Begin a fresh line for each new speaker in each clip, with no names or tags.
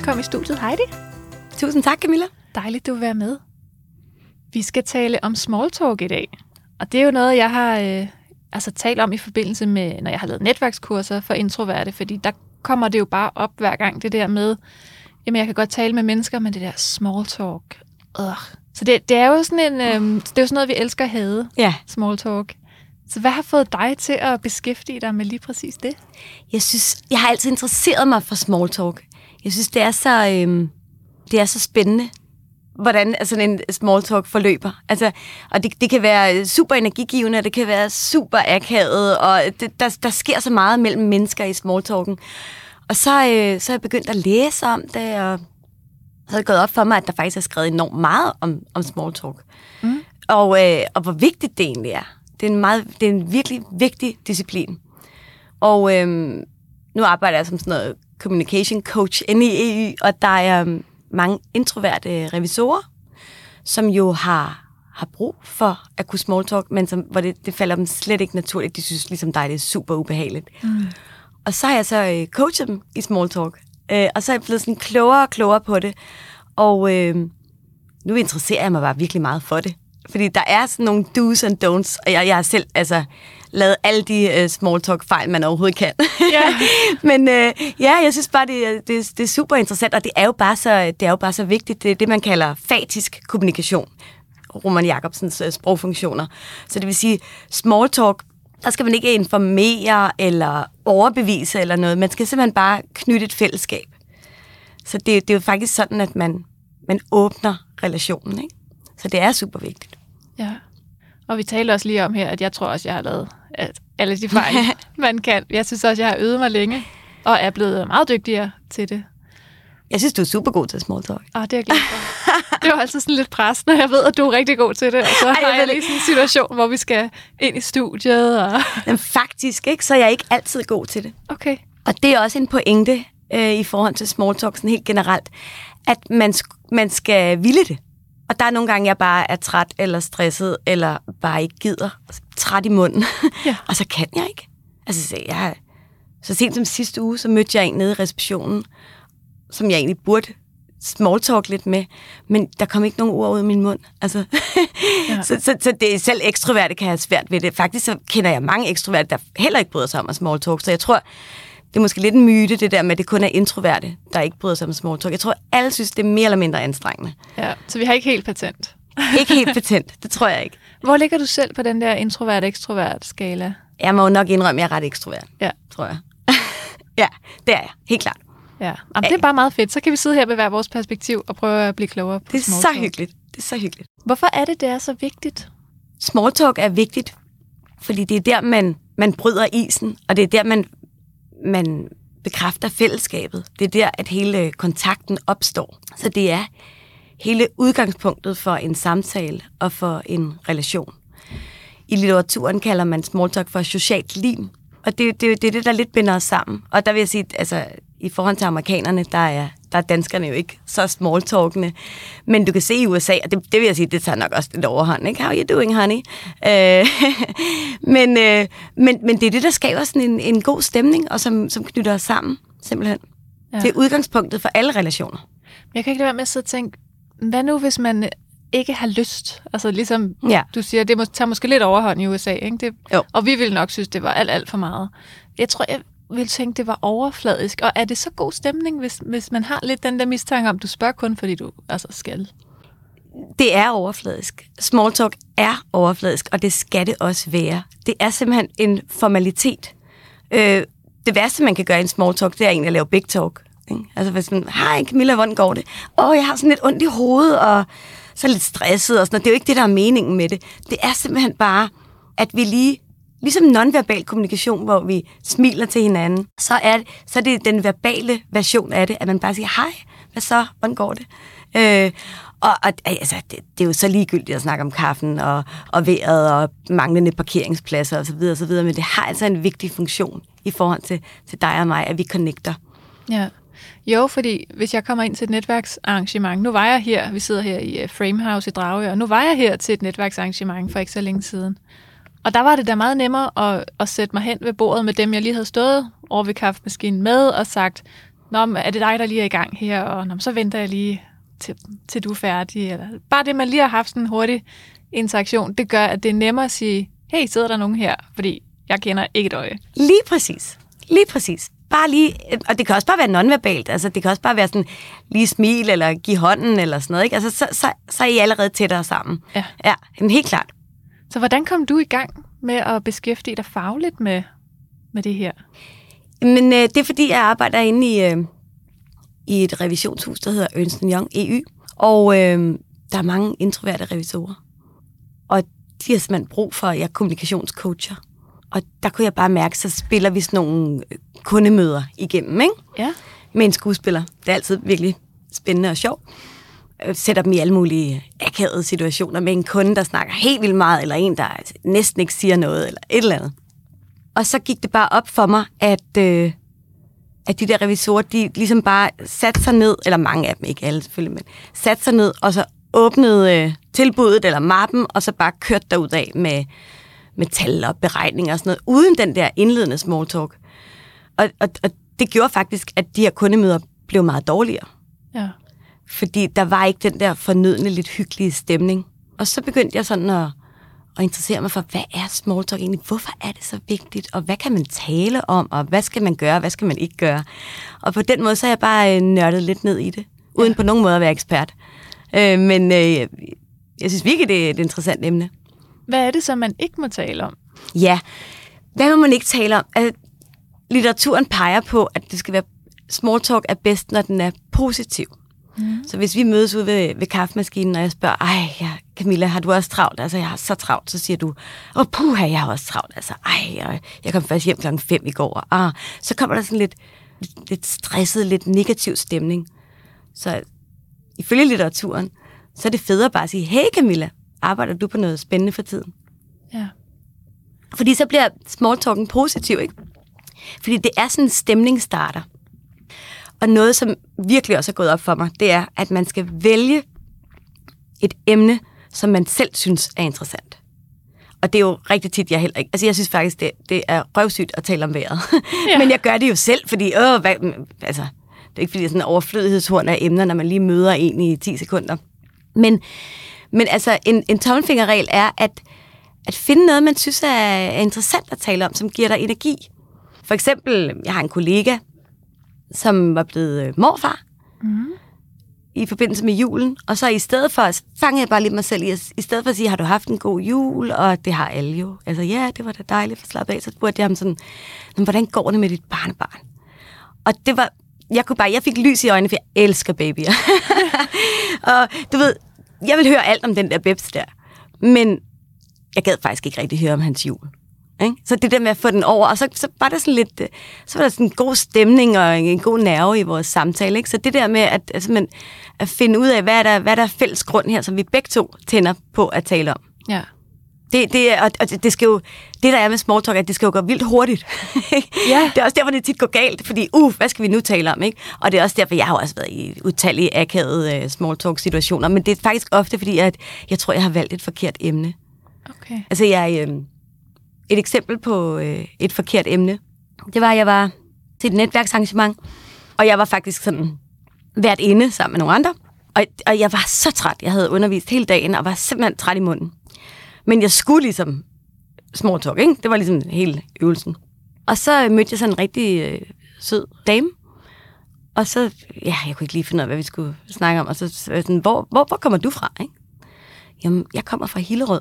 Velkommen i studiet, Heidi.
Tusind tak, Camilla.
Dejligt, du vil være med. Vi skal tale om small talk i dag. Og det er jo noget, jeg har øh, altså, talt om i forbindelse med, når jeg har lavet netværkskurser for introverte, fordi der kommer det jo bare op hver gang, det der med, jamen jeg kan godt tale med mennesker, men det der small talk, øh. Så det, det er jo sådan en, øh, det er jo sådan noget, vi elsker at have,
Ja,
small talk. Så hvad har fået dig til at beskæftige dig med lige præcis det?
jeg synes, jeg har altid interesseret mig for small talk. Jeg synes, det er så, øhm, det er så spændende, hvordan altså, sådan en small talk forløber. Altså, og det, det kan være super energigivende, og det kan være super akavet, og det, der, der sker så meget mellem mennesker i small talken. Og så, øh, så er jeg begyndt at læse om det, og så er det gået op for mig, at der faktisk er skrevet enormt meget om, om small talk. Mm. Og, øh, og hvor vigtigt det egentlig er. Det er en, meget, det er en virkelig vigtig disciplin. Og øhm, nu arbejder jeg som sådan noget communication coach inde i EU, og der er øhm, mange introverte revisorer, som jo har, har brug for at kunne small talk, men som, hvor det, det falder dem slet ikke naturligt. De synes ligesom dig, det er super ubehageligt. Mm. Og så har jeg så øh, coachet dem i small talk, øh, og så er jeg blevet sådan klogere og klogere på det. Og øh, nu interesserer jeg mig bare virkelig meget for det. Fordi der er sådan nogle do's and don'ts, og jeg, jeg har selv altså, lavet alle de uh, small talk fejl, man overhovedet kan.
Ja.
Men uh, ja, jeg synes bare, det, er- det, det er super interessant, og det er jo bare så, det er jo bare så vigtigt. Det er det, man kalder fatisk kommunikation. Roman Jacobsens uh, sprogfunktioner. Så det vil sige, small talk, der skal man ikke informere eller overbevise eller noget. Man skal simpelthen bare knytte et fællesskab. Så det, det er jo faktisk sådan, at man, man åbner relationen. Ikke? Så det er super vigtigt.
Ja. Og vi taler også lige om her, at jeg tror også, jeg har lavet at alle de fejl, man kan. Jeg synes også, jeg har øvet mig længe, og er blevet meget dygtigere til det.
Jeg synes, du er super god til small talk.
Og det er jeg glad for. Det var altid sådan lidt pres, når jeg ved, at du er rigtig god til det. Og så
Ej,
har
jeg
lige sådan en situation, hvor vi skal ind i studiet. Og...
Men faktisk, ikke, så er jeg ikke altid god til det.
Okay.
Og det er også en pointe øh, i forhold til small talk sådan helt generelt, at man, man skal ville det. Og der er nogle gange, jeg bare er træt eller stresset, eller bare ikke gider. Træt i munden.
Ja.
og så kan jeg ikke. Altså, så, jeg, så sent som sidste uge, så mødte jeg en nede i receptionen, som jeg egentlig burde small talk lidt med, men der kom ikke nogen ord ud af min mund. Altså, ja. så, så, så det er selv ekstroverte kan have svært ved det. Faktisk så kender jeg mange ekstroverte, der heller ikke bryder sig om at small talk, så jeg tror, det er måske lidt en myte, det der med, at det kun er introverte, der ikke bryder sig om small talk. Jeg tror, alle synes, det er mere eller mindre anstrengende.
Ja, så vi har ikke helt patent.
Ikke helt patent, det tror jeg ikke.
Hvor ligger du selv på den der introvert-ekstrovert skala?
Jeg må jo nok indrømme, at jeg er ret ekstrovert,
Ja.
tror jeg. ja, det er jeg, helt klart.
Ja, Jamen, det er bare meget fedt. Så kan vi sidde her med hver vores perspektiv og prøve at blive klogere på
Det er så
talk.
hyggeligt. Det er så hyggeligt.
Hvorfor er det, det er så vigtigt?
small talk er vigtigt, fordi det er der, man, man bryder isen, og det er der, man, man bekræfter fællesskabet. Det er der, at hele kontakten opstår. Så det er hele udgangspunktet for en samtale og for en relation. I litteraturen kalder man small talk for socialt lim, og det, det, det er det, der lidt binder os sammen. Og der vil jeg sige, altså i forhold til amerikanerne, der er, der er danskerne jo ikke så small talkende. Men du kan se i USA, og det, det vil jeg sige, det tager nok også lidt overhånd, ikke? How you doing, honey? Øh, men, øh, men, men det er det, der skaber sådan en, en god stemning, og som, som knytter os sammen, simpelthen.
Ja.
Det er udgangspunktet for alle relationer.
Jeg kan ikke lade være med at sidde og tænke, hvad nu, hvis man ikke har lyst? Altså ligesom
Ja.
du siger, det må, tager måske lidt overhånd i USA, ikke? Det,
Jo.
og vi ville nok synes, det var alt, alt for meget. Jeg tror, jeg ville tænke, det var overfladisk. Og er det så god stemning, hvis, hvis man har lidt den der mistanke om, du spørger kun, fordi du altså skal?
Det er overfladisk. Small talk er overfladisk, og det skal det også være. Det er simpelthen en formalitet. Øh, det værste, man kan gøre i en small talk, det er egentlig at lave big talk. Ikke? Altså hvis man, hej Camilla, hvordan går det? Åh, oh, jeg har sådan lidt ondt i hovedet, og så lidt stresset og sådan noget. Det er jo ikke det, der er meningen med det. Det er simpelthen bare, at vi lige ligesom nonverbal kommunikation, hvor vi smiler til hinanden, så er, det, så er det den verbale version af det, at man bare siger, hej, hvad så, hvordan går det? Øh, og, og altså, det, det er jo så ligegyldigt at snakke om kaffen og, og vejret og manglende parkeringspladser osv., og så videre, men det har altså en vigtig funktion i forhold til, til dig og mig, at vi connecter.
Ja. Jo, fordi hvis jeg kommer ind til et netværksarrangement, nu var jeg her, vi sidder her i øh, Framehouse i Dragør, og nu var jeg her til et netværksarrangement for ikke så længe siden. Og der var det da meget nemmere at, at sætte mig hen ved bordet med dem, jeg lige havde stået over ved kaffemaskinen med, og sagt, Nå, er det dig, der lige er i gang her? Og Nå, så venter jeg lige, til, til du er færdig. Eller, bare det, man lige har haft sådan en hurtig interaktion, det gør, at det er nemmere at sige, hey, sidder der nogen her? Fordi jeg kender ikke et øje.
Lige præcis. Lige præcis. Bare lige, og det kan også bare være nonverbalt, altså det kan også bare være sådan lige smil, eller give hånden, eller sådan noget, ikke? Altså så, så, så er I allerede tættere sammen.
Ja.
Ja, helt klart.
Så hvordan kom du i gang med at beskæftige dig fagligt med, med det her?
Men øh, det er fordi, jeg arbejder inde i, øh, i et revisionshus, der hedder Ernst Young EU, og øh, der er mange introverte revisorer. Og de har simpelthen brug for, at jeg er kommunikationscoacher. Og der kunne jeg bare mærke, så spiller vi sådan nogle øh, kundemøder igennem, ikke?
Ja.
med en skuespiller. Det er altid virkelig spændende og sjovt. Øh, sætter dem i alle mulige akavede situationer med en kunde, der snakker helt vildt meget, eller en, der næsten ikke siger noget, eller et eller andet. Og så gik det bare op for mig, at, øh, at de der revisorer, de ligesom bare satte sig ned, eller mange af dem, ikke alle selvfølgelig, men satte sig ned, og så åbnede øh, tilbuddet eller mappen, og så bare kørte derudad med, med tal og beregninger og sådan noget, uden den der indledende small talk. Og, og, og det gjorde faktisk, at de her kundemøder blev meget dårligere.
Ja.
Fordi der var ikke den der fornødne, lidt hyggelige stemning. Og så begyndte jeg sådan at, at interessere mig for, hvad er small talk egentlig? Hvorfor er det så vigtigt? Og hvad kan man tale om? Og hvad skal man gøre? Hvad skal man ikke gøre? Og på den måde, så er jeg bare øh, nørdet lidt ned i det. Uden på nogen måde at være ekspert. Øh, men øh, jeg synes virkelig, det er et interessant emne.
Hvad er det så, man ikke må tale om?
Ja, hvad må man ikke tale om? Altså, litteraturen peger på, at det skal være small talk er bedst, når den er positiv. Mm. Så hvis vi mødes ude ved, ved kaffemaskinen, og jeg spørger, ej, ja, Camilla, har du også travlt? Altså, jeg har så travlt. Så siger du, åh, puha, jeg har også travlt. Altså, ej, jeg, jeg kom først hjem klokken 5 i går. Og, ah, så kommer der sådan lidt, lidt, stresset, lidt negativ stemning. Så ifølge litteraturen, så er det federe bare at sige, hey Camilla, arbejder du på noget spændende for tiden?
Ja.
Fordi så bliver small talken positiv, ikke? Fordi det er sådan en stemningsstarter. Og noget, som virkelig også er gået op for mig, det er, at man skal vælge et emne, som man selv synes er interessant. Og det er jo rigtig tit, jeg heller ikke... Altså, jeg synes faktisk, det, det er røvsygt at tale om vejret.
Ja.
Men jeg gør det jo selv, fordi... Åh, hvad, altså, det er ikke, fordi det er sådan en overflødighedshorn af emner, når man lige møder en i 10 sekunder. Men, men altså, en, en tommelfingerregel er, at, at finde noget, man synes er, er interessant at tale om, som giver dig energi. For eksempel, jeg har en kollega, som var blevet øh, morfar
Mm.
i forbindelse med julen, og så i stedet for, så fangede jeg bare lidt mig selv i, at- i stedet for at sige, har du haft en god jul? Og det har alle jo. Altså, ja, det var da dejligt for slappe af. Så spurgte jeg ham sådan, "Men hvordan går det med dit barnebarn? Og det var, jeg kunne bare, jeg fik lys i øjnene, for jeg elsker babyer. og du ved, jeg vil høre alt om den der bebs der. Men jeg gad faktisk ikke rigtig høre om hans jul. Ikke? Så det der med at få den over, og så, så var der sådan lidt, øh, så var der sådan en god stemning og en, en god nerve i vores samtale. Ikke? Så det der med at, altså, man, at finde ud af, hvad er, der, hvad er der fælles grund her, som vi begge to tænder på at tale om.
Ja.
Det, det, og, og det, skal jo, det der er med small talk, at det skal jo gå vildt hurtigt.
Ja.
Det er også derfor, det tit går galt, fordi, uh, hvad skal vi nu tale om? Ikke? Og det er også derfor, jeg har også været i utallige akavede uh, small talk situationer, men det er faktisk ofte, fordi at, jeg tror, jeg har valgt et forkert emne.
Okay.
Altså, jeg, øh, et eksempel på øh, et forkert emne, det var, at jeg var til et netværksarrangement, og jeg var faktisk sådan været inde sammen med nogle andre, og, og jeg var så træt. Jeg havde undervist hele dagen, og var simpelthen træt i munden. Men jeg skulle ligesom small talk, ikke? Det var ligesom hele øvelsen. Og så øh, mødte jeg sådan en rigtig øh, sød dame, og så, ja, jeg kunne ikke lige finde ud af, hvad vi skulle snakke om, og så, sådan, hvor, hvor, hvor kommer du fra, ikke? Jamen, jeg kommer fra Hillerød.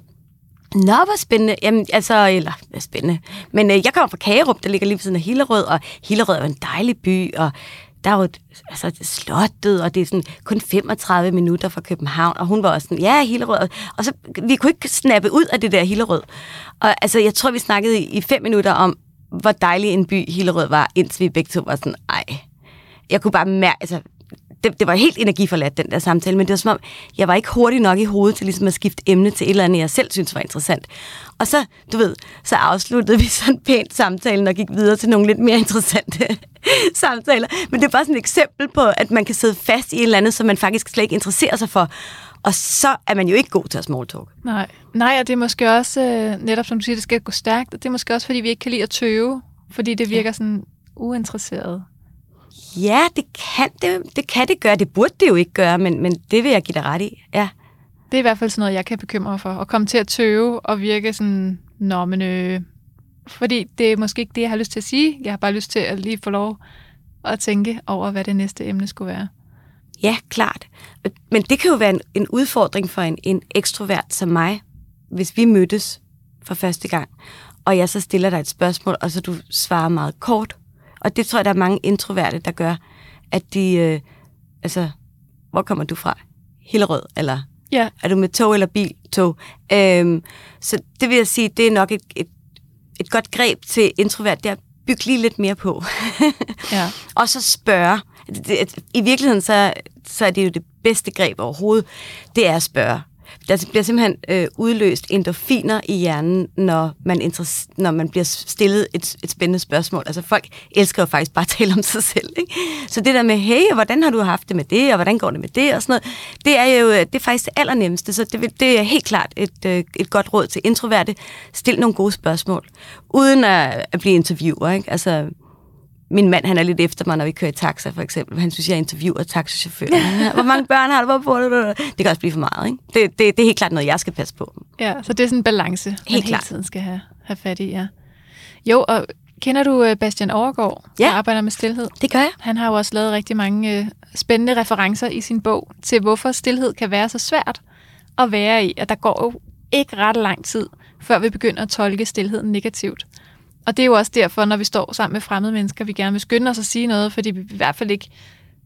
Nå, hvor spændende. Jamen, altså, eller hvad spændende. Men øh, jeg kommer fra Kagerup, der ligger lige ved siden af Hillerød, og Hillerød er jo en dejlig by, og der er jo et, altså, slottet, og det er sådan kun 35 minutter fra København, og hun var også sådan, ja, Hillerød. Og så, vi kunne ikke snappe ud af det der Hillerød. Og altså, jeg tror, vi snakkede i, i fem minutter om, hvor dejlig en by Hillerød var, indtil vi begge to var sådan, ej. Jeg kunne bare mærke, altså, det, det var helt energiforladt, den der samtale, men det var som om, jeg var ikke hurtig nok i hovedet til ligesom at skifte emne til et eller andet, jeg selv synes var interessant. Og så, du ved, så afsluttede vi sådan pænt samtalen og gik videre til nogle lidt mere interessante samtaler. Men det er bare sådan et eksempel på, at man kan sidde fast i et eller andet, som man faktisk slet ikke interesserer sig for. Og så er man jo ikke god til at small talk.
Nej, Nej og det er måske også, øh, netop som du siger, det skal gå stærkt. Og det er måske også, fordi vi ikke kan lide at tøve, fordi det virker ja. sådan uinteresseret.
Ja, det kan det, det kan det gøre. Det burde det jo ikke gøre, men, men det vil jeg give dig ret i. Ja.
Det er i hvert fald sådan noget, jeg kan bekymre mig for. At komme til at tøve og virke sådan, nå, men øh, fordi det er måske ikke det, jeg har lyst til at sige. Jeg har bare lyst til at lige få lov at tænke over, hvad det næste emne skulle være.
Ja, klart. Men det kan jo være en, en udfordring for en, en ekstrovert som mig, hvis vi mødtes for første gang, og jeg så stiller dig et spørgsmål, og så du svarer meget kort. Og det tror jeg, der er mange introverte, der gør, at de, øh, altså, hvor kommer du fra? Hillerød, eller
ja.
er du med tog eller bil? Tog. Øhm, så det vil jeg sige, det er nok et, et, et godt greb til introvert, det er at bygge lige lidt mere på.
ja.
Og så spørge. I virkeligheden, så, så er det jo det bedste greb overhovedet, det er at spørge. Der bliver simpelthen øh, udløst endorfiner i hjernen, når man, når man bliver stillet et, et spændende spørgsmål. Altså folk elsker jo faktisk bare at tale om sig selv. Ikke? Så det der med, hey, hvordan har du haft det med det, og hvordan går det med det, og sådan noget, det er jo øh, det er faktisk det allernemmeste. Så det, det er helt klart et, øh, et godt råd til introverte. Stil nogle gode spørgsmål, uden at, at blive interviewer. Ikke? Altså, min mand, han er lidt efter mig, når vi kører i taxa, for eksempel. Han synes, jeg interviewer taxachaufføren. Hvor mange børn har du? Hvor bor du? Det kan også blive for meget, ikke? Det, det, det er helt klart noget, jeg skal passe på.
Ja, så det er sådan en balance, helt man klart. hele tiden skal have, have fat i, ja. Jo, og kender du øh, Bastian Overgaard, ja. der arbejder med stillhed?
det gør jeg.
Han har jo også lavet rigtig mange øh, spændende referencer i sin bog til, hvorfor stillhed kan være så svært at være i. Og der går jo ikke ret lang tid, før vi begynder at tolke stillheden negativt. Og det er jo også derfor, når vi står sammen med fremmede mennesker, vi gerne vil skynde os at sige noget, fordi vi i hvert fald ikke,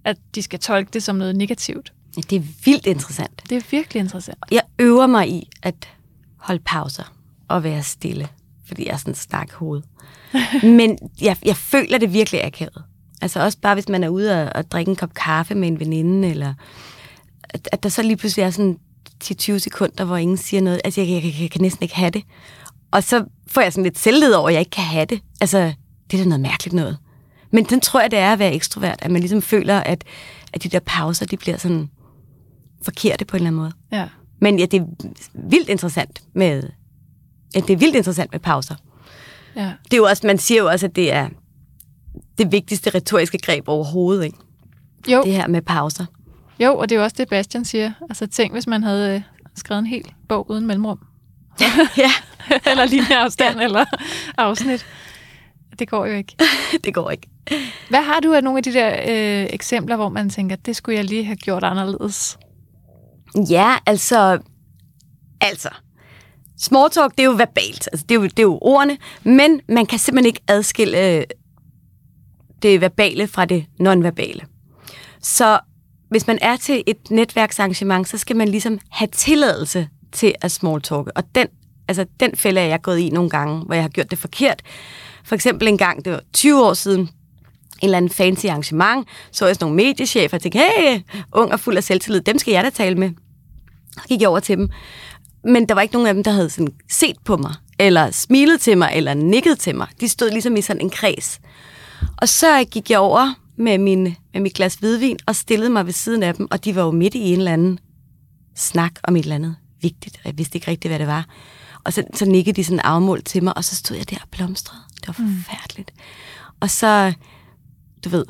at de skal tolke det som noget negativt.
Det er vildt interessant.
Det er virkelig interessant.
Jeg øver mig i at holde pauser og være stille, fordi jeg er sådan en stak hoved. Men jeg, jeg føler det virkelig akavet. Altså også bare, hvis man er ude og, og drikke en kop kaffe med en veninde, eller at, at der så lige pludselig er sådan 10-20 sekunder, hvor ingen siger noget. Altså, jeg, jeg, jeg, jeg kan næsten ikke have det. Og så får jeg sådan lidt selvled over, at jeg ikke kan have det. Altså, det er da noget mærkeligt noget. Men den tror jeg, det er at være ekstrovert, at man ligesom føler, at, at de der pauser, de bliver sådan forkerte på en eller anden måde.
Ja.
Men ja, det er vildt interessant med, ja, det er vildt interessant med pauser.
Ja.
Det er jo også, man siger jo også, at det er det vigtigste retoriske greb overhovedet, ikke?
Jo.
Det her med pauser.
Jo, og det er jo også det, Bastian siger. Altså tænk, hvis man havde øh, skrevet en hel bog uden mellemrum.
ja.
eller lige afstand, ja. eller afsnit. Det går jo ikke.
det går ikke.
Hvad har du af nogle af de der øh, eksempler, hvor man tænker, det skulle jeg lige have gjort anderledes?
Ja, altså... Altså... Small talk, det er jo verbalt. Altså, det, er jo, det er jo ordene. Men man kan simpelthen ikke adskille øh, det verbale fra det nonverbale. Så hvis man er til et netværksarrangement, så skal man ligesom have tilladelse til at small talk. Og den, altså, den fælde er jeg gået i nogle gange, hvor jeg har gjort det forkert. For eksempel en gang, det var 20 år siden, en eller anden fancy arrangement, så jeg sådan nogle mediechefer og tænkte, hey, ung og fuld af selvtillid, dem skal jeg da tale med. Så gik jeg over til dem. Men der var ikke nogen af dem, der havde sådan set på mig, eller smilet til mig, eller nikket til mig. De stod ligesom i sådan en kreds. Og så gik jeg over med, min, med mit glas hvidvin og stillede mig ved siden af dem, og de var jo midt i en eller anden snak om et eller andet vigtigt, og jeg vidste ikke rigtigt, hvad det var. Og så, så nikkede de sådan afmålt til mig, og så stod jeg der og blomstrede. Det var mm. forfærdeligt. Mm. Og så, du ved,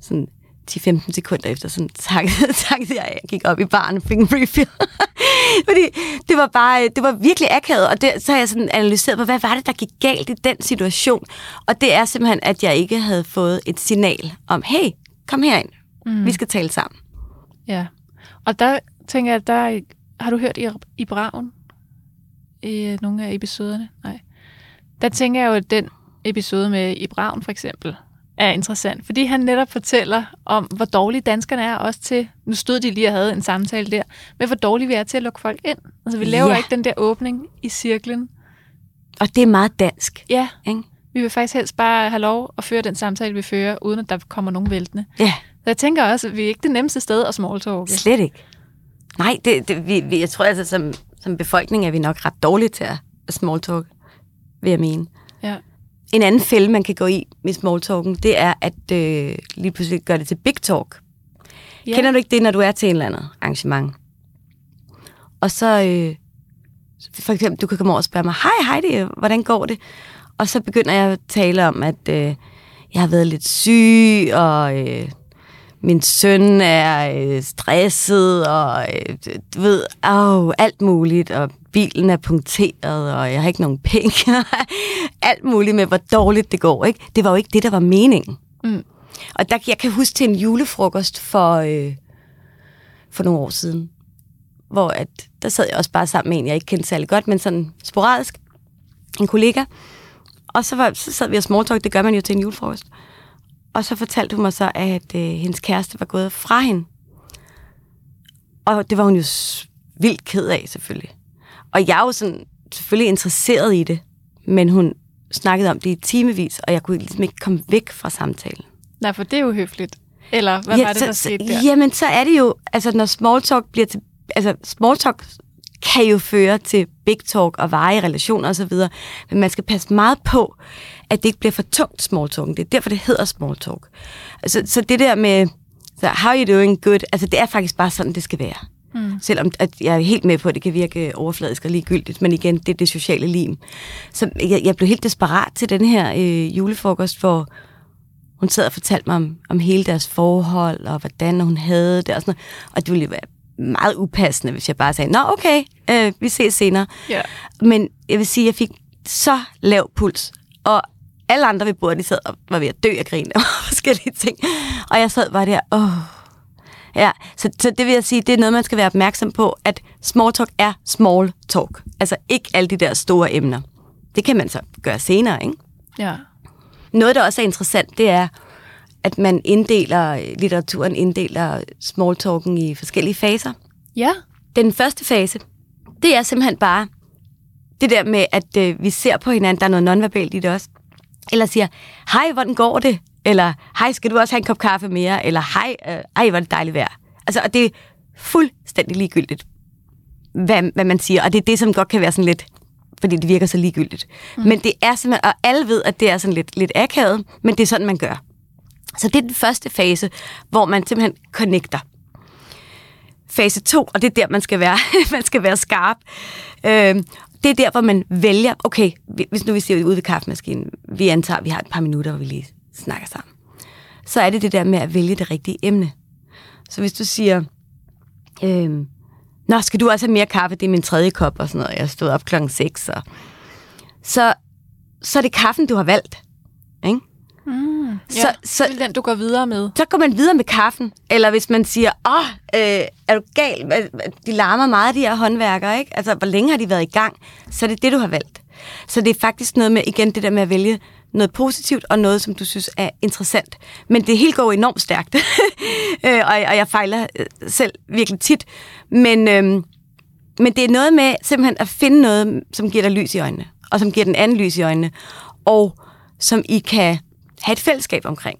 sådan 10-15 sekunder efter, sådan takkede, takkede jeg, jeg gik op i baren og fik en refill. Fordi det var bare, det var virkelig akavet, og det, så har jeg sådan analyseret på, hvad var det, der gik galt i den situation? Og det er simpelthen, at jeg ikke havde fået et signal om, hey, kom herind, mm. vi skal tale sammen.
Ja, og der tænker jeg, der har du hørt i, i Braven? I nogle af episoderne? Nej. Der tænker jeg jo, at den episode med i Braven for eksempel, er interessant, fordi han netop fortæller om, hvor dårlige danskerne er også til, nu stod de lige og havde en samtale der, men hvor dårlige vi er til at lukke folk ind. Altså vi laver
Ja.
ikke den der åbning i cirklen.
Og det er meget dansk.
Ja,
Ikke?
vi vil faktisk helst bare have lov at føre den samtale, vi fører, uden at der kommer nogen væltende.
Ja,
Så jeg tænker også, at vi er ikke det nemmeste sted at smalltalke.
slet ikke. Nej, det, det, vi, vi, jeg tror altså, som, som befolkning er vi nok ret dårlige til at smalltalk, vil jeg mene.
Ja.
En anden fælde, man kan gå i med smalltalken, det er at øh, lige pludselig gøre det til big talk.
Ja.
Kender du ikke det, når du er til en eller andet arrangement? Og så, øh, for eksempel, du kan komme over og spørge mig, hej Heidi, hvordan går det? Og så begynder jeg at tale om, at øh, jeg har været lidt syg, og øh, min søn er øh, stresset, og øh, du ved, åh, alt muligt, og bilen er punkteret, og jeg har ikke nogen penge. alt muligt med, hvor dårligt det går. Ikke? Det var jo ikke det, der var meningen.
Mm.
Og der, jeg kan huske til en julefrokost for, øh, for nogle år siden, hvor at, der sad jeg også bare sammen med en, jeg ikke kendte særlig godt, men sådan sporadisk, en kollega. Og så, var, så sad vi og smalltalk, det gør man jo til en julefrokost. Og så fortalte hun mig så, at øh, hendes kæreste var gået fra hende. Og det var hun jo vildt ked af, selvfølgelig. Og jeg er jo sådan, selvfølgelig interesseret i det, men hun snakkede om det i timevis, og jeg kunne ligesom ikke komme væk fra samtalen.
Nej, for det er jo høfligt. Eller hvad var det,
så,
der skete der?
Jamen, så er det jo, altså når small talk bliver til, altså small talk kan jo føre til big talk og varige relationer osv., men man skal passe meget på, at det ikke bliver for tungt small talk. Det er derfor, det hedder small talk. Altså, så det der med, så, how are you doing good, altså det er faktisk bare sådan, det skal være. Mm. Selvom at jeg er helt med på, at det kan virke overfladisk og ligegyldigt, men igen, det er det sociale lim. Så jeg, jeg blev helt desperat til den her øh, julefrokost, hvor hun sad og fortalte mig om, om hele deres forhold, og hvordan hun havde det, og sådan noget. Og det ville være meget upassende, hvis jeg bare sagde, nå okay, øh, vi ses senere.
Ja.
Men jeg vil sige, at jeg fik så lav puls, og alle andre ved bordet, de sad og var ved at dø af grin og forskellige ting. Og jeg sad bare der, åh. Ja, så, så det vil jeg sige, det er noget, man skal være opmærksom på, at small talk er small talk. Altså ikke alle de der store emner. Det kan man så gøre senere, ikke?
ja.
Noget, der også er interessant, det er, at man inddeler, litteraturen inddeler smalltalken i forskellige faser.
Ja.
Den første fase, det er simpelthen bare det der med, at øh, vi ser på hinanden, der er noget nonverbalt i det også. Eller siger, hej, hvordan går det? Eller, hej, skal du også have en kop kaffe mere? Eller, hej, øh, ej, hvor er det dejligt vejr. Altså, og det er fuldstændig ligegyldigt, hvad, hvad man siger. Og det er det, som godt kan være sådan lidt, fordi det virker så ligegyldigt. Mm. Men det er simpelthen, og alle ved, at det er sådan lidt, lidt akavet, men det er sådan, man gør. Så det er den første fase, hvor man simpelthen connecter fase 2, og det er der, man skal være, man skal være skarp. Øh, det er der, hvor man vælger, okay, hvis nu vi ser ude ved kaffemaskinen, vi antager, at vi har et par minutter, hvor vi lige snakker sammen. Så er det det der med at vælge det rigtige emne. Så hvis du siger, øh, Nå, skal du også have mere kaffe? Det er min tredje kop og sådan noget. Jeg stod op klokken 6. Og... Så, så er det kaffen, du har valgt. Ikke?
Mm.
Så-
Så,
så-
det er den, du går videre med.
så går man videre med kaffen. Eller hvis man siger, åh, øh, er du gal? De larmer meget, de her håndværkere, ikke? Altså, hvor længe har de været i gang? Så er det det, du har valgt. Så det er faktisk noget med, igen, det der med at vælge noget positivt, og noget, som du synes er interessant. Men det hele går enormt stærkt. Øh, og, og jeg fejler øh, selv virkelig tit. Men, øhm, men det er noget med simpelthen at finde noget, som giver dig lys i øjnene, og som giver den anden lys i øjnene, og som I kan have et fællesskab omkring.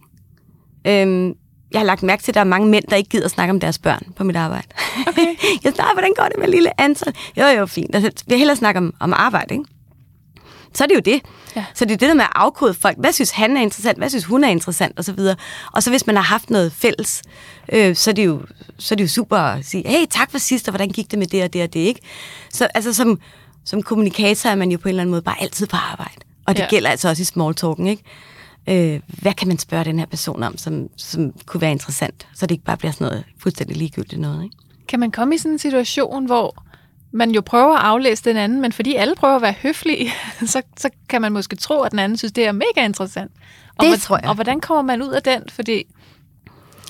Øhm, jeg har lagt mærke til, at der er mange mænd, der ikke gider snakke om deres børn på mit arbejde. Okay. jeg snakker, hvordan går det med lille Anton? Jo, jo, fint. Altså, vi hellere snakke om, om arbejde, ikke? Så er det jo det.
Ja.
Så det er det der med at afkode folk. Hvad synes han er interessant? Hvad synes hun er interessant? Og så videre. Og så hvis man har haft noget fælles, øh, så, er det jo, så er det jo super at sige, hey, tak for sidst, og hvordan gik det med det og det og det, ikke? Så altså som, som kommunikator er man jo på en eller anden måde bare altid på arbejde. Og det
Ja.
ja. gælder altså også i small talken, ikke? Øh, hvad kan man spørge den her person om, som, som kunne være interessant? Så det ikke bare bliver sådan noget fuldstændig ligegyldigt noget, ikke?
Kan man komme i sådan en situation, hvor man jo prøver at aflæse den anden, men fordi alle prøver at være høflige, så, så kan man måske tro, at den anden synes, det er mega interessant. Og
Det
hvor-
tror jeg.
Og hvordan kommer man ud af den? Fordi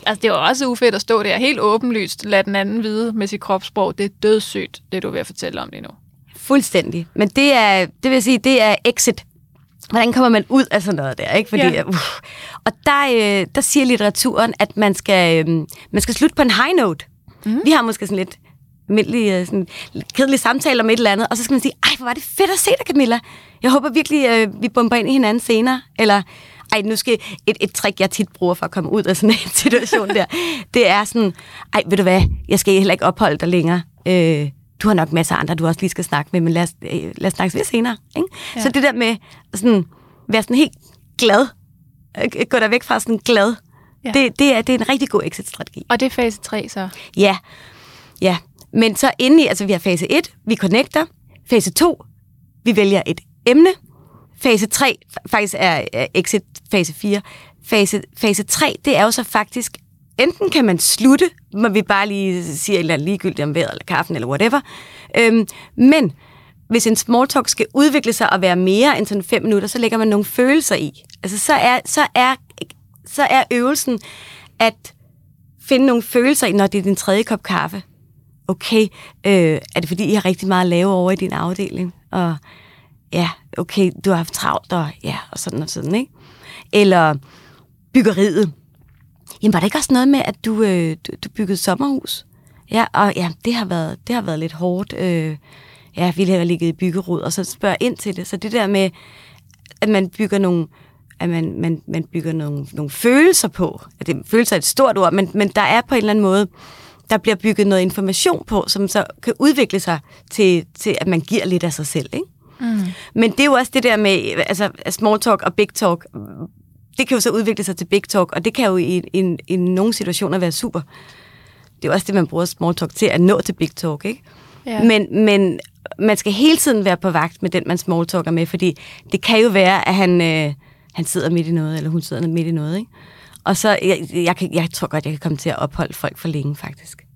altså, det er jo også ufedt at stå der helt åbenlyst, lade den anden vide med sit kropssprog. Det er dødssygt, det du er ved at fortælle om lige nu.
Fuldstændig. Men det er, det vil sige, det er exit. Hvordan kommer man ud af sådan noget der, ikke? Fordi,
Ja.
uh, og der, øh, der siger litteraturen, at man skal, øh, man skal slutte på en high note. Mm. Vi har måske sådan lidt almindelig, øh, sådan, lidt kedelig samtale om et eller andet, og så skal man sige, ej, hvor var det fedt at se dig, Camilla. Jeg håber virkelig, øh, vi bomber ind i hinanden senere. Eller, ej, nu skal et, et trick, jeg tit bruger for at komme ud af sådan en situation der, det er sådan, ej, ved du hvad, jeg skal heller ikke opholde dig længere. Øh, du har nok masser af andre, du også lige skal snakke med, men lad os, øh, lad os snakkes ved senere. Ikke? Ja. Så det der med sådan, være sådan helt glad, øh, gå der væk fra sådan glad, ja. Det, det, er, det er en rigtig god exit-strategi.
Og det er fase 3 så.
Ja, ja. Men så inde i, altså vi har fase 1, vi connecter. Fase 2, vi vælger et emne. Fase 3 faktisk er er exit fase 4. Fase, fase 3, det er jo så faktisk, enten kan man slutte, man vi bare lige siger et eller andet ligegyldigt om vejret, eller kaffen, eller whatever. Øhm, men hvis en small talk skal udvikle sig og være mere end sådan fem minutter, så lægger man nogle følelser i. Altså så er, så er, så er øvelsen at finde nogle følelser i, når det er din tredje kop kaffe. Okay, øh, er det fordi, I har rigtig meget at lave over i din afdeling? Og ja, okay, du har haft travlt, og ja, og sådan og sådan, ikke? Eller byggeriet. Jamen, var det ikke også noget med, at du, øh, du, du byggede sommerhus? Ja, og ja, det har været, det har været lidt hårdt. Øh, ja, vi har ligget i byggerod, og så spørger ind til det. Så det der med, at man bygger nogle, at man, man, man bygger nogle, nogle følelser på. At det, følelser er et stort ord, men, men der er på en eller anden måde, der bliver bygget noget information på, som så kan udvikle sig til, til at man giver lidt af sig selv. Ikke?
Mm.
Men det er jo også det der med altså, small talk og big talk. Det kan jo så udvikle sig til big talk, og det kan jo i, i, i nogle situationer være super. Det er jo også det, man bruger small talk til, at nå til big talk. Ikke?
Ja.
Men, men man skal hele tiden være på vagt med den, man small talker med, fordi det kan jo være, at han, øh, han sidder midt i noget, eller hun sidder midt i noget. Ikke? Og så, jeg, jeg, kan, jeg tror godt, jeg kan komme til at opholde folk for længe, faktisk.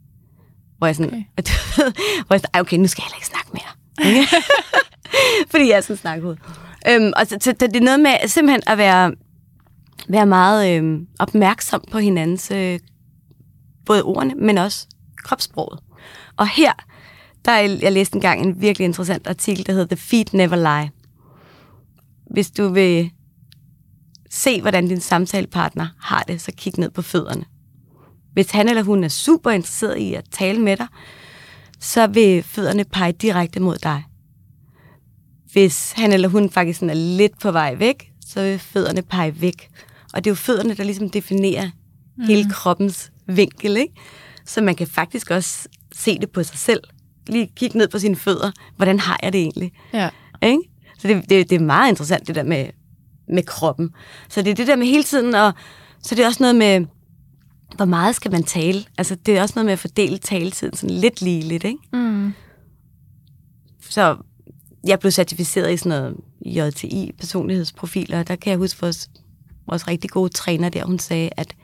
Hvor jeg sådan, okay. hvor jeg sådan, "Ej, okay, nu skal jeg heller ikke snakke mere. Fordi jeg er sådan snakhoved. Øhm, og så, så, det er noget med simpelthen at være, være meget øh, opmærksom på hinandens, øh, både ordene, men også kropssproget. Og her, der er, jeg læste engang en virkelig interessant artikel, der hedder The Feet Never Lie. Hvis du vil se, hvordan din samtalepartner har det, så kig ned på fødderne. Hvis han eller hun er super interesseret i at tale med dig, så vil fødderne pege direkte mod dig. Hvis han eller hun faktisk sådan er lidt på vej væk, så vil fødderne pege væk. Og det er jo fødderne, der ligesom definerer mm. hele kroppens vinkel, ikke? Så man kan faktisk også se det på sig selv. Lige kigge ned på sine fødder. Hvordan har jeg det egentlig?
Ja.
Ikke? Så det, det, det er meget interessant, det der med, med kroppen. Så det er det der med hele tiden, og så det er også noget med, hvor meget skal man tale? Altså, det er også noget med at fordele taletiden sådan lidt ligeligt, ikke?
Mm.
Så jeg blev certificeret i sådan noget JTI, personlighedsprofiler, og der kan jeg huske vores, vores rigtig gode træner der, hun sagde, at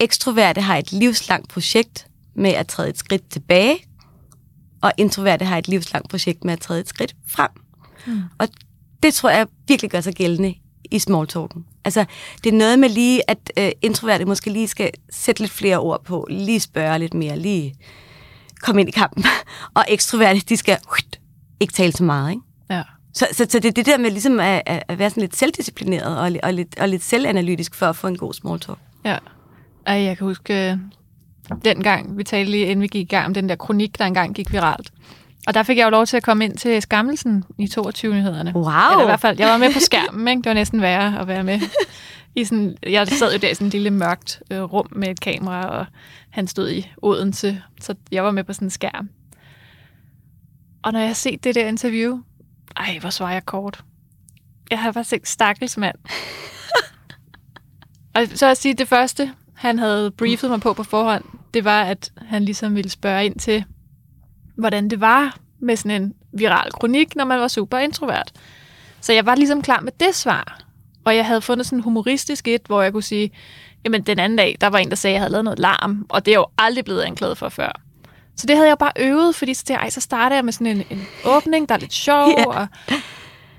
ekstroverte har et livslangt projekt med at træde et skridt tilbage, og introverte har et livslangt projekt med at træde et skridt frem. Mm. Og det tror jeg virkelig gør sig gældende i small talken. Altså, det er noget med lige, at øh, introverte måske lige skal sætte lidt flere ord på, lige spørge lidt mere, lige komme ind i kampen. Og ekstroverte, de skal uh, ikke tale så meget, ikke? Så, så, så det er det der med ligesom at, at være sådan lidt selvdisciplineret og, og, lidt, og lidt selvanalytisk for at få en god small talk.
Ja. Ej, jeg kan huske, øh, dengang vi talte lige, inden vi gik i gang om den der kronik, der engang gik viralt. Og der fik jeg jo lov til at komme ind til skammelsen i 22-nyhederne.
Wow!
Eller i hvert fald, jeg var med på skærmen, ikke? Det var næsten værre at være med. I sådan, jeg sad jo der i sådan et lille mørkt øh, rum med et kamera, og han stod i Odense, så jeg var med på sådan en skærm. Og når jeg har set det der interview, ej, hvor svarer jeg kort. Jeg har faktisk ikke stakkels mand. og så at sige, det første, han havde briefet mig på på forhånd, det var, at han ligesom ville spørge ind til, hvordan det var med sådan en viral kronik, når man var super introvert. Så jeg var ligesom klar med det svar. Og jeg havde fundet sådan en humoristisk et, hvor jeg kunne sige, jamen den anden dag, der var en, der sagde, at jeg havde lavet noget larm, og det er jeg jo aldrig blevet anklaget for før. Så det havde jeg bare øvet, fordi så, der, ej, så starter jeg med sådan en, en åbning, der er lidt sjov,
Ja.
og,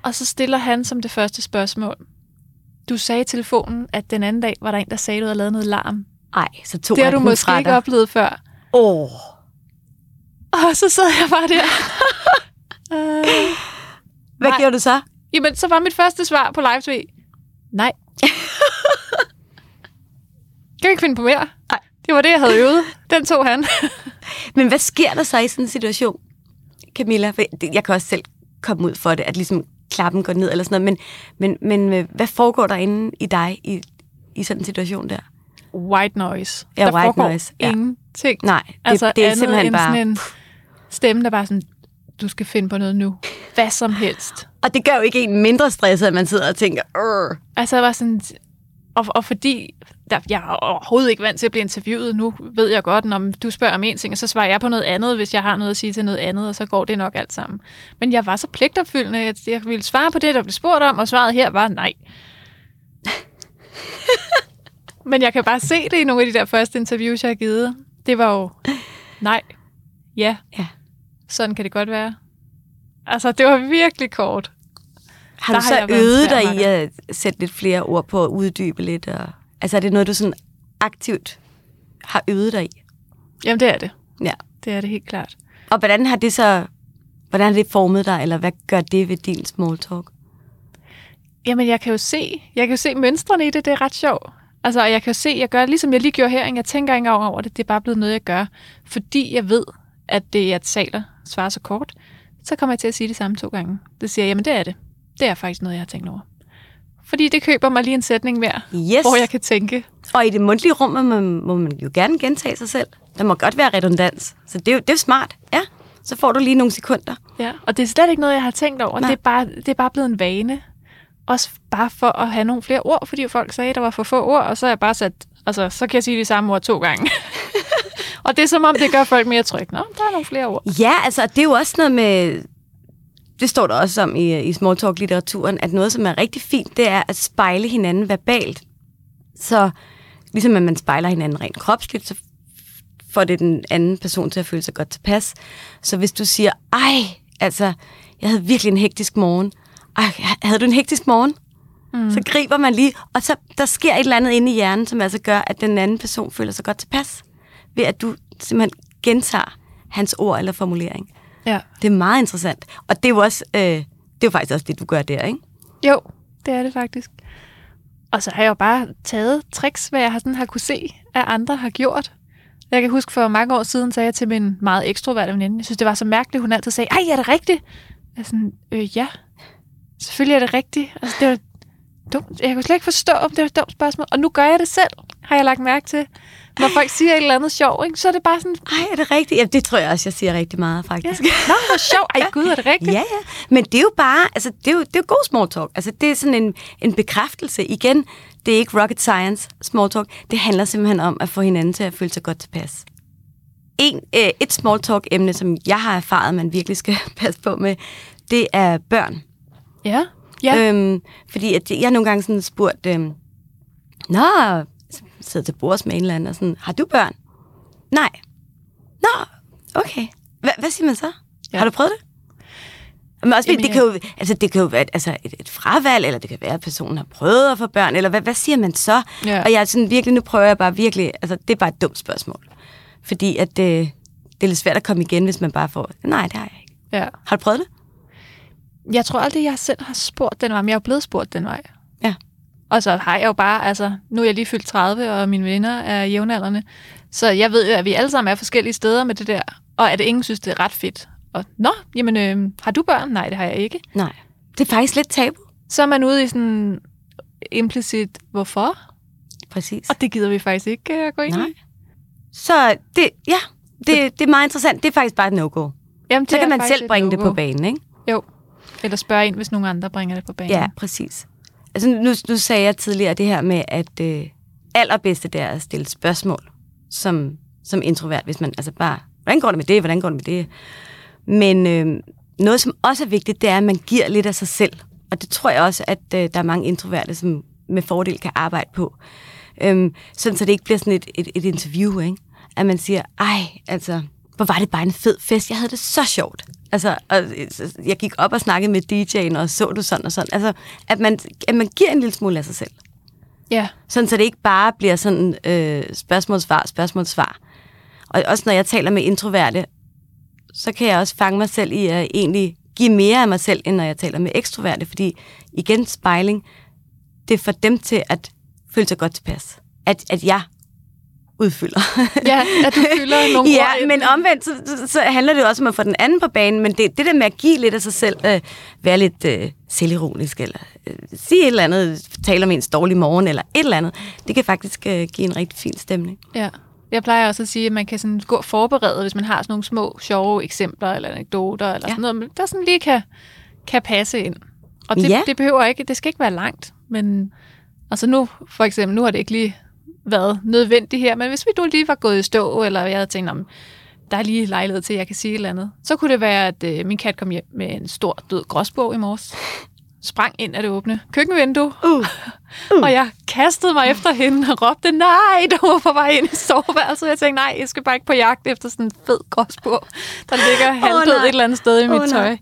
og så stiller han som det første spørgsmål. Du sagde i telefonen, at den anden dag var der en, der sagde, at du havde lavet noget larm.
Ej, så tog
Det har du måske ikke oplevet før.
Åh,
Og så sad jeg bare der. øh,
hvad
Nej.
gjorde du så?
Jamen, så var mit første svar på live tv, nej. kan vi ikke finde på mere? Det var det, jeg havde øvet. Den tog han.
Men hvad sker der så i sådan en situation, Camilla? For Jeg kan også selv komme ud for det, at ligesom klappen går ned eller sådan noget. Men, men, men øh, hvad foregår der inde i dig i, i sådan en situation der?
White noise.
Ja,
der
white
foregår
noise, ja.
ingenting.
Nej, det,
altså,
det er simpelthen bare...
sådan en stemme, der bare sådan, du skal finde på noget nu. Hvad som helst.
Og det gør jo ikke en mindre stresset, at man sidder og tænker, Åh.
Altså, jeg var sådan... Og, og fordi der, jeg er overhovedet ikke vant til at blive interviewet. Nu ved jeg godt, når du spørger om en ting, og så svarer jeg på noget andet, hvis jeg har noget at sige til noget andet, og så går det nok alt sammen. Men jeg var så pligtopfyldende, at jeg ville svare på det, der blev spurgt om, og svaret her var nej. Men jeg kan bare se det i nogle af de der første interviews, jeg har givet. Det var jo nej, ja,
Ja.
sådan kan det godt være. Altså, det var virkelig kort.
Har
Der
du
har
så
været
øvet dig i at sætte lidt flere ord på at uddybe lidt? Og, altså er det noget, du sådan aktivt har øvet dig i?
Jamen, det er det.
Ja.
Det er det helt klart.
Og hvordan har det så hvordan har det formet dig, eller hvad gør det ved din small talk?
Jamen, jeg kan jo se, jeg kan jo se mønstrene i det, det er ret sjovt. Altså, og jeg kan jo se, jeg gør ligesom jeg lige gjorde her, jeg tænker ikke engang over det, det er bare blevet noget, jeg gør. Fordi jeg ved, at det, jeg taler, svarer så kort, så kommer jeg til at sige det samme to gange. Det siger jeg, jamen det er det. Det er faktisk noget, jeg har tænkt over. Fordi det køber mig lige en sætning mere,
Yes.
hvor jeg kan tænke,
Og i det mundtlige rum må man, må man jo gerne gentage sig selv. Der må godt være redundans. Så det er jo det er smart. Ja, så får du lige nogle sekunder.
ja, og det er slet ikke noget, jeg har tænkt over.
Nej.
Det er, bare, det er bare blevet en vane. Også bare for at have nogle flere ord, fordi folk sagde, at der var for få ord, og så er jeg bare sat, altså, så kan jeg sige de samme ord to gange. og det er som om, det gør folk mere trygge. Nå, der er nogle flere ord.
Ja, altså det er jo også noget med... Det står der også om i, i small talk-litteraturen, at noget, som er rigtig fint, det er at spejle hinanden verbalt. Så ligesom at man spejler hinanden rent kropsligt, så får det den anden person til at føle sig godt tilpas. Så hvis du siger, ej, altså, jeg havde virkelig en hektisk morgen. Ej, havde du en hektisk morgen? Mm. Så griber man lige, og så der sker et eller andet inde i hjernen, som altså gør, at den anden person føler sig godt tilpas. Ved at du simpelthen gentager hans ord eller formulering.
Ja.
Det er meget interessant. Og det er jo også, øh, det er jo faktisk også det, du gør der, ikke?
Jo, det er det faktisk. Og så har jeg jo bare taget tricks, hvad jeg har, sådan, har kunne se, at andre har gjort. Jeg kan huske, for mange år siden sagde jeg til min meget ekstroverte veninde, jeg synes, det var så mærkeligt, hun altid sagde, ej, er det rigtigt? Jeg er sådan, øh, ja, selvfølgelig er det rigtigt. Altså, det var dumt. Jeg kunne slet ikke forstå, om det var et dumt spørgsmål. Og nu gør jeg det selv, har jeg lagt mærke til. Når folk siger et eller andet sjov, ikke? så er det bare sådan,
Ej, er det rigtigt? Ja, det tror jeg også, jeg siger rigtig meget,
ja,
faktisk.
nå, hvor sjov. Ej, gud, er det rigtigt?
Ja, ja. Men det er jo bare, altså, det er jo, det er jo god small talk. Altså, det er sådan en, en bekræftelse. Igen, det er ikke rocket science, small talk. Det handler simpelthen om at få hinanden til at føle sig godt tilpas. En, øh, et small talk emne, som jeg har erfaret, man virkelig skal passe på med, det er børn.
Ja. ja.
Øhm, fordi at jeg nogle gange sådan spurgt, øhm, Nå, sidder til bords med en eller anden, og sådan, har du børn? Nej. Nå, okay. Hva, hvad siger man så?
Ja.
Har du prøvet det? Men også,
Jamen,
det, kan jo, altså, det kan jo være altså, et, et fravalg, eller det kan være, at personen har prøvet at få børn, eller hvad, hvad siger man så?
Ja.
Og jeg er sådan virkelig, nu prøver jeg bare virkelig, altså det er bare et dumt spørgsmål. Fordi at det, det er lidt svært at komme igen, hvis man bare får, nej, det har jeg ikke.
ja.
Har du prøvet det?
Jeg tror aldrig, jeg selv har spurgt den vej, men jeg er blevet spurgt den vej. Og så har jeg jo bare, altså, nu er jeg lige fyldt 30, og mine venner er jævnaldrende. Så jeg ved jo, at vi alle sammen er forskellige steder med det der, og at ingen synes, det er ret fedt. Og, nå, jamen, øh, har du børn? Nej, det har jeg ikke.
Nej. Det er faktisk lidt tabu.
Så er man ude i sådan implicit, hvorfor?
Præcis.
Og det gider vi faktisk ikke uh, gå ind
Nej.
i.
Så det, ja, det, det er meget interessant. Det er faktisk bare et no-go.
Jamen, det
Så kan man selv bringe det
no-go.
på banen, ikke?
Jo. Eller spørge ind, hvis nogen andre bringer det på banen.
Ja, præcis. Altså, nu, nu sagde jeg tidligere det her med, at øh, allerbedste det er at stille spørgsmål som, som introvert, hvis man altså bare, hvordan går det med det, hvordan går det med det? Men øh, noget, som også er vigtigt, det er, at man giver lidt af sig selv. Og det tror jeg også, at øh, der er mange introverte, som med fordel kan arbejde på. Øhm, sådan, så det ikke bliver sådan et, et, et interview, ikke? At man siger, ej, altså, hvor var det bare en fed fest. Jeg havde det så sjovt. Altså, og, jeg gik op og snakkede med DJ'en, og så du sådan og sådan. Altså, at man, at man giver en lille smule af sig selv.
Ja,
Sådan, så det ikke bare bliver sådan øh, spørgsmål-svar, spørgsmål-svar. Og også når jeg taler med introverte, så kan jeg også fange mig selv i at egentlig give mere af mig selv, end når jeg taler med ekstroverte, fordi igen, spejling, det får dem til at føle sig godt tilpas. At, at jeg udfylder.
Ja, at du fylder nogle
ja,
ord
men omvendt, så, så, så handler det jo også om at få den anden på banen, men det, det der med at give lidt af sig selv, øh, være lidt øh, selvironisk, eller øh, sige et eller andet, tale om ens dårlige morgen, eller et eller andet, det kan faktisk øh, give en rigtig fin stemning.
Ja. Jeg plejer også at sige, at man kan sådan gå og forberede, hvis man har sådan nogle små, sjove eksempler eller anekdoter, eller
Ja.
sådan noget, der sådan lige kan, kan passe ind. Og det,
ja.
det behøver ikke, det skal ikke være langt, men altså nu, for eksempel, nu har det ikke lige været nødvendigt her, men hvis vi nu lige var gået i stå, eller jeg havde tænkt, om der er lige lejlighed til, at jeg kan sige et eller andet, så kunne det være, at øh, min kat kom hjem med en stor død gråsbog i morges, sprang ind af det åbne køkkenvindue,
Uh.
Uh. Og jeg kastede mig efter hende og råbte, nej, du var på vej ind i soveværelset. Jeg tænkte, nej, jeg skal bare ikke på jagt efter sådan en fed gråsbog, der ligger halvdød
nej.
et eller andet sted i mit
nej.
tøj.
Nej,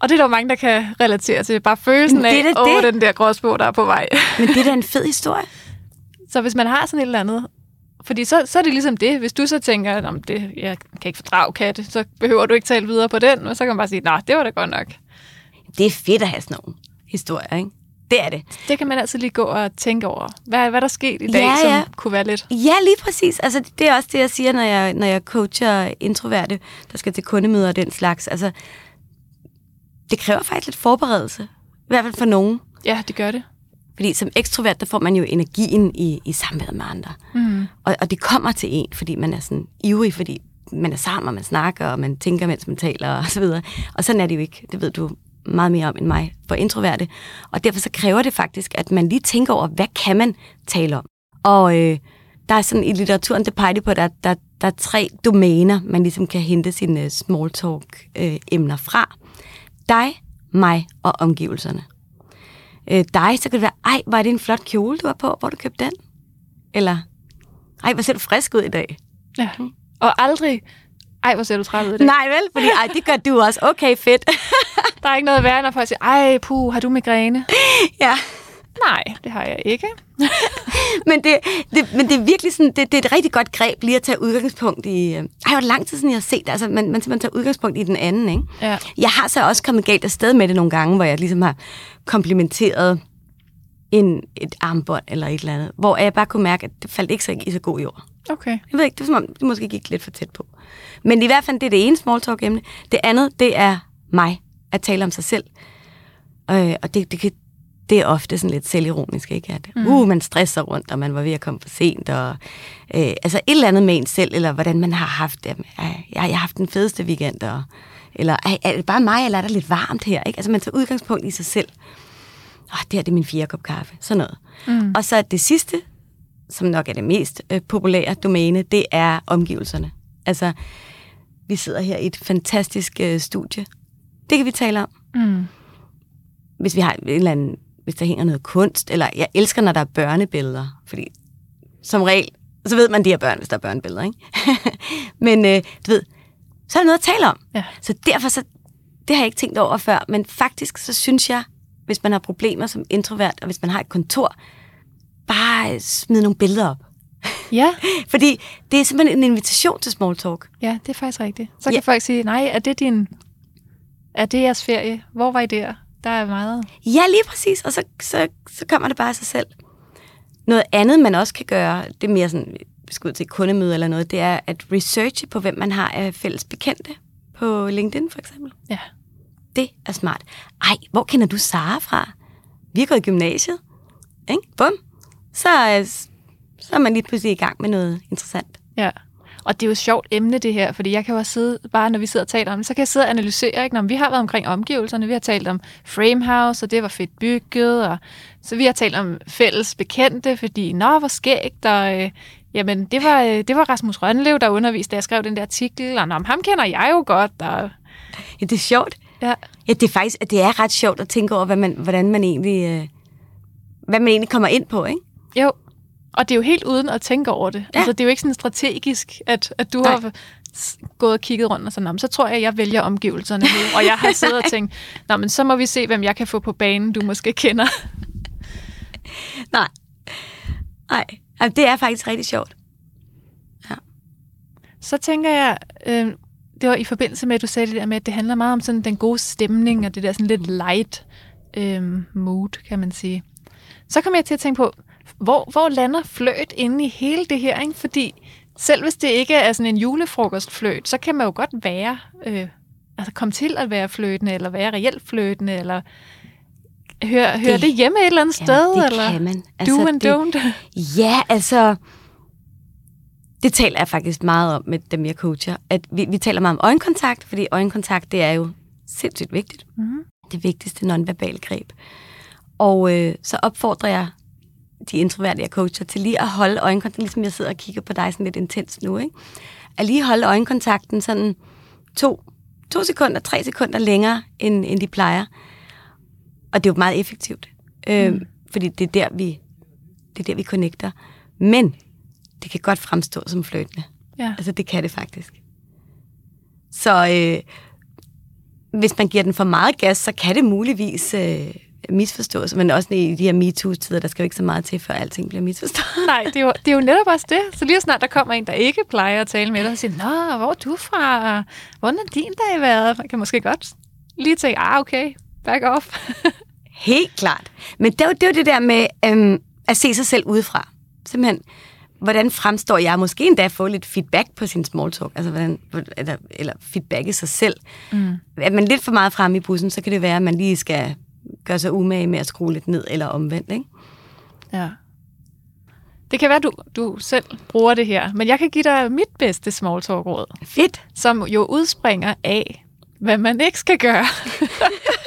Og det er der mange, der kan relatere til. Bare følelsen
Men
af,
det
åh,
det.
den der gråsbog, der er på vej.
men det er da en fed historie.
Så hvis man har sådan et eller andet, fordi så, så er det ligesom det. Hvis du så tænker, om det, jeg kan ikke fordrage katte, så behøver du ikke tale videre på den, og så kan man bare sige, nej, det var da godt nok.
Det er fedt at have sådan nogle historier, ikke? Det er det.
Det kan man altid lige gå og tænke over. Hvad, hvad er der sket i dag,
Ja,
som
ja.
kunne være lidt...
Ja, lige præcis. Altså, det er også det, jeg siger, når jeg, når jeg coacher introverte, der skal til kundemøder og den slags. Altså, det kræver faktisk lidt forberedelse. I hvert fald for nogen.
Ja, det gør det.
Fordi som ekstrovert, der får man jo energien i, i samværet med andre.
Mm.
Og, og det kommer til en, fordi man er sådan ivrig, fordi man er sammen, og man snakker, og man tænker, mens man taler, og så videre. Og sådan er det jo ikke. Det ved du meget mere om end mig for introverte. Og derfor så kræver det faktisk, at man lige tænker over, hvad kan man tale om? Og øh, der er sådan i litteraturen, det peger på, at der, der, der er tre domæner, man ligesom kan hente sine small talk øh, emner fra. Dig, mig og omgivelserne. Øh, dig, så kan det være, ej, var det en flot kjole, du har på, hvor du købte den? Eller, ej, hvor ser du frisk ud i dag?
Ja. Og aldrig, ej, hvor ser du træt ud i dag.
Nej vel, fordi ej, det gør du også. Okay, fedt.
Der er ikke noget værre, når folk siger, ej, puh, har du migræne?
ja.
Nej, det har jeg ikke.
Men det, det, men det er virkelig sådan, det, det er et rigtig godt greb lige at tage udgangspunkt i... Øh, ej, hvor lang tid siden, jeg har set det. Altså, man, man simpelthen tager udgangspunkt i den anden, ikke?
Ja.
Jeg har så også kommet galt afsted med det nogle gange, hvor jeg ligesom har komplimenteret en, et armbånd eller et eller andet, hvor jeg bare kunne mærke, at det faldt ikke så i så god jord.
Okay.
Jeg ved ikke, det er som om, det måske gik lidt for tæt på. Men i hvert fald, det er det ene small talk emne. Det andet, det er mig, at tale om sig selv. Øh, og det, det, kan, det er ofte sådan lidt selvironisk, ikke? At, mm. uh, man stresser rundt, og man var ved at komme for sent, og øh, altså et eller andet med en selv, eller hvordan man har haft det. Jeg, jeg har haft den fedeste weekend, og, eller er, er det bare mig, eller er der lidt varmt her? Ikke? Altså man tager udgangspunkt i sig selv. Åh, det her det er min fire kop kaffe, sådan noget. Mm. Og så det sidste, som nok er det mest øh, populære domæne, det er omgivelserne. Altså, vi sidder her i et fantastisk øh, studie. Det kan vi tale om.
Mm.
Hvis vi har en eller anden, hvis der hænger noget kunst, eller jeg elsker, når der er børnebilleder, fordi som regel, så ved man, de er børn, hvis der er børnebilleder, ikke? Men øh, du ved, så er der noget at tale om.
Ja.
Så derfor, så, det har jeg ikke tænkt over før, men faktisk så synes jeg, hvis man har problemer som introvert, og hvis man har et kontor, bare smid nogle billeder op.
Ja,
Fordi det er simpelthen en invitation til small talk.
ja, det er faktisk rigtigt. Så kan
ja.
folk sige, nej, er det din... Er det jeres ferie? Hvor var I der? Der er meget.
Ja, lige præcis. Og så, så, så kommer det bare af sig selv. Noget andet, man også kan gøre, det er mere sådan, vi skal ud til kundemøde eller noget, det er at researche på, hvem man har af fælles bekendte på LinkedIn for eksempel.
Ja.
Det er smart. Ej, hvor kender du Sara fra? Vi har gået i gymnasiet. Ikke? Bum. Så, øh, så er man lige pludselig i gang med noget interessant.
Ja. Og det er jo et sjovt emne, det her, fordi jeg kan jo også sidde, bare når vi sidder og taler om det, så kan jeg sidde og analysere, ikke? Når vi har været omkring omgivelserne, vi har talt om Framehouse, og det var fedt bygget, og så vi har talt om fælles bekendte, fordi, nå, hvor skægt, og øh, jamen, det var, øh, det var Rasmus Rønlev, der underviste, da jeg skrev den der artikel, og nå, ham kender jeg jo godt, og
Ja, det er sjovt.
ja,
Ja, det er faktisk det er ret sjovt at tænke over, hvad man, hvordan man egentlig, øh, hvad man egentlig kommer ind på, ikke?
jo, og det er jo helt uden at tænke over det.
Ja.
Altså, det er jo ikke sådan strategisk, at, at du
Nej.
har gået og kigget rundt og sådan, "Nå, men så tror jeg, jeg vælger omgivelserne nu. Og jeg har siddet og tænkt, Nå, men så må vi se, hvem jeg kan få på banen, du måske kender.
Nej. Nej. Altså, det er faktisk rigtig sjovt.
Så tænker jeg, øh, det var i forbindelse med, at du sagde det der med, at det handler meget om sådan den gode stemning, og det der sådan lidt light øhm, mood, kan man sige. Så kom jeg til at tænke på, hvor, hvor lander fløjt inde i hele det her? Ikke? Fordi selv hvis det ikke er sådan en julefrokostfløjt, så kan man jo godt være, øh, altså komme til at være fløjtende, eller være reelt fløjtende, eller høre, høre det, det hjemme et eller andet
Ja,
sted,
det
eller
kan man.
do and
det,
don't.
Ja, altså... Det taler jeg faktisk meget om med dem, jeg coacher. At vi, vi taler meget om øjenkontakt, fordi øjenkontakt, det er jo sindssygt vigtigt.
Mhm.
Det vigtigste nonverbale greb. Og øh, så opfordrer jeg de introverte, jeg coacher, til lige at holde øjenkontakten, ligesom jeg sidder og kigger på dig sådan lidt intens nu, ikke? At lige holde øjenkontakten sådan to, to sekunder, tre sekunder længere, end, end de plejer. Og det er jo meget effektivt. Øh,
Mm.
Fordi det er der, vi, det er der, vi connecter. Men det kan godt fremstå som fløjtende.
Ja.
Altså, det kan det faktisk. Så øh, hvis man giver den for meget gas, så kan det muligvis øh, misforstås. Men også i de her MeToo-tider, der skal jo ikke så meget til, før alting bliver misforstået.
Nej, det er, jo, det er jo netop også det. Så lige snart der kommer en, der ikke plejer at tale med dig, og siger, Nå, hvor er du fra? Hvordan er din dag været? Man kan måske godt lige tænke, ah, okay, back off.
Helt klart. Men det er jo det, er det der med øhm, at se sig selv udefra. Simpelthen, hvordan fremstår jeg? Måske endda få lidt feedback på sin small talk. Altså, hvordan, eller, eller feedback i sig selv.
Mm.
Er man lidt for meget frem i bussen, så kan det være, at man lige skal gøre sig umage med at skrue lidt ned eller omvendt. Ikke?
Ja. Det kan være, du, du selv bruger det her, men jeg kan give dig mit bedste small talk råd,
Fedt.
som jo udspringer af, hvad man ikke skal gøre.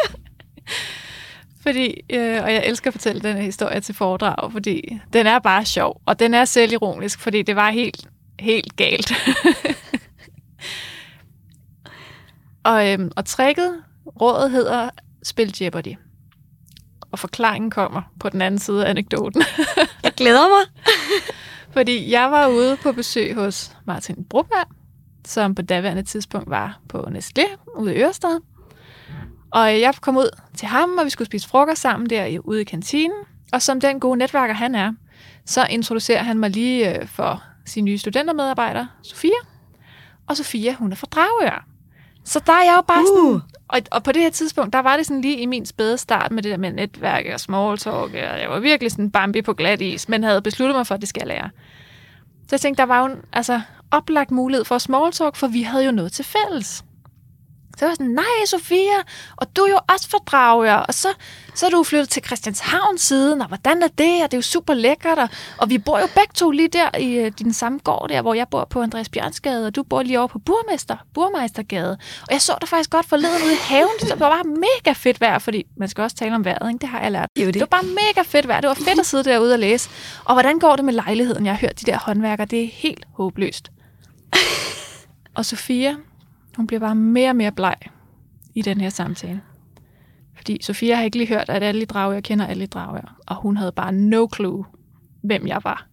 fordi, øh, og jeg elsker at fortælle den her historie til foredrag, fordi den er bare sjov, og den er selvironisk, fordi det var helt, helt galt. og, øhm, og tricket, rådet hedder, spil Jeopardy. Og forklaringen kommer på den anden side af anekdoten.
Jeg glæder mig.
Fordi jeg var ude på besøg hos Martin Broberg, som på daværende tidspunkt var på Nestlé ude i Ørestad. Og jeg kom ud til ham, og vi skulle spise frokost sammen der ude i kantinen. Og som den gode netværker han er, så introducerer han mig lige øh, for sin nye studentermedarbejder, Sofia. Og Sofia, hun er fra Dragør. Så der er jeg jo bare sådan...
Uh.
Og, og på det her tidspunkt, der var det sådan lige i min spæde start med det der med netværk og small talk. Og jeg var virkelig sådan Bambi på glat is, men havde besluttet mig for, at det skal jeg lære. Så jeg tænkte, der var jo en altså, oplagt mulighed for small talk, for vi havde jo noget til fælles. Så jeg var sådan, nej Sofia, og du er jo også fra Dragør, og så, så er du flyttet til Christianshavn siden, og hvordan er det, og det er jo super lækkert, og, og vi bor jo begge to lige der i øh, din samme gård der, hvor jeg bor på Andreas Bjørnsgade, og du bor lige over på Burmester, Burmeistergade. Og jeg så dig faktisk godt forleden ude i haven, det var bare mega fedt vejr, fordi man skal også tale om vejret, ikke? det har jeg lært.
Jo, det.
Det var bare mega fedt vejr. Det var fedt at sidde derude og læse. Og hvordan går det med lejligheden? Jeg har hørt de der håndværkere. Det er helt håbløst. og Sofia, hun bliver bare mere og mere bleg i den her samtale. Fordi Sofia har ikke lige hørt, at alle jeg kender alle i Dragør. Og hun havde bare no clue, hvem jeg var.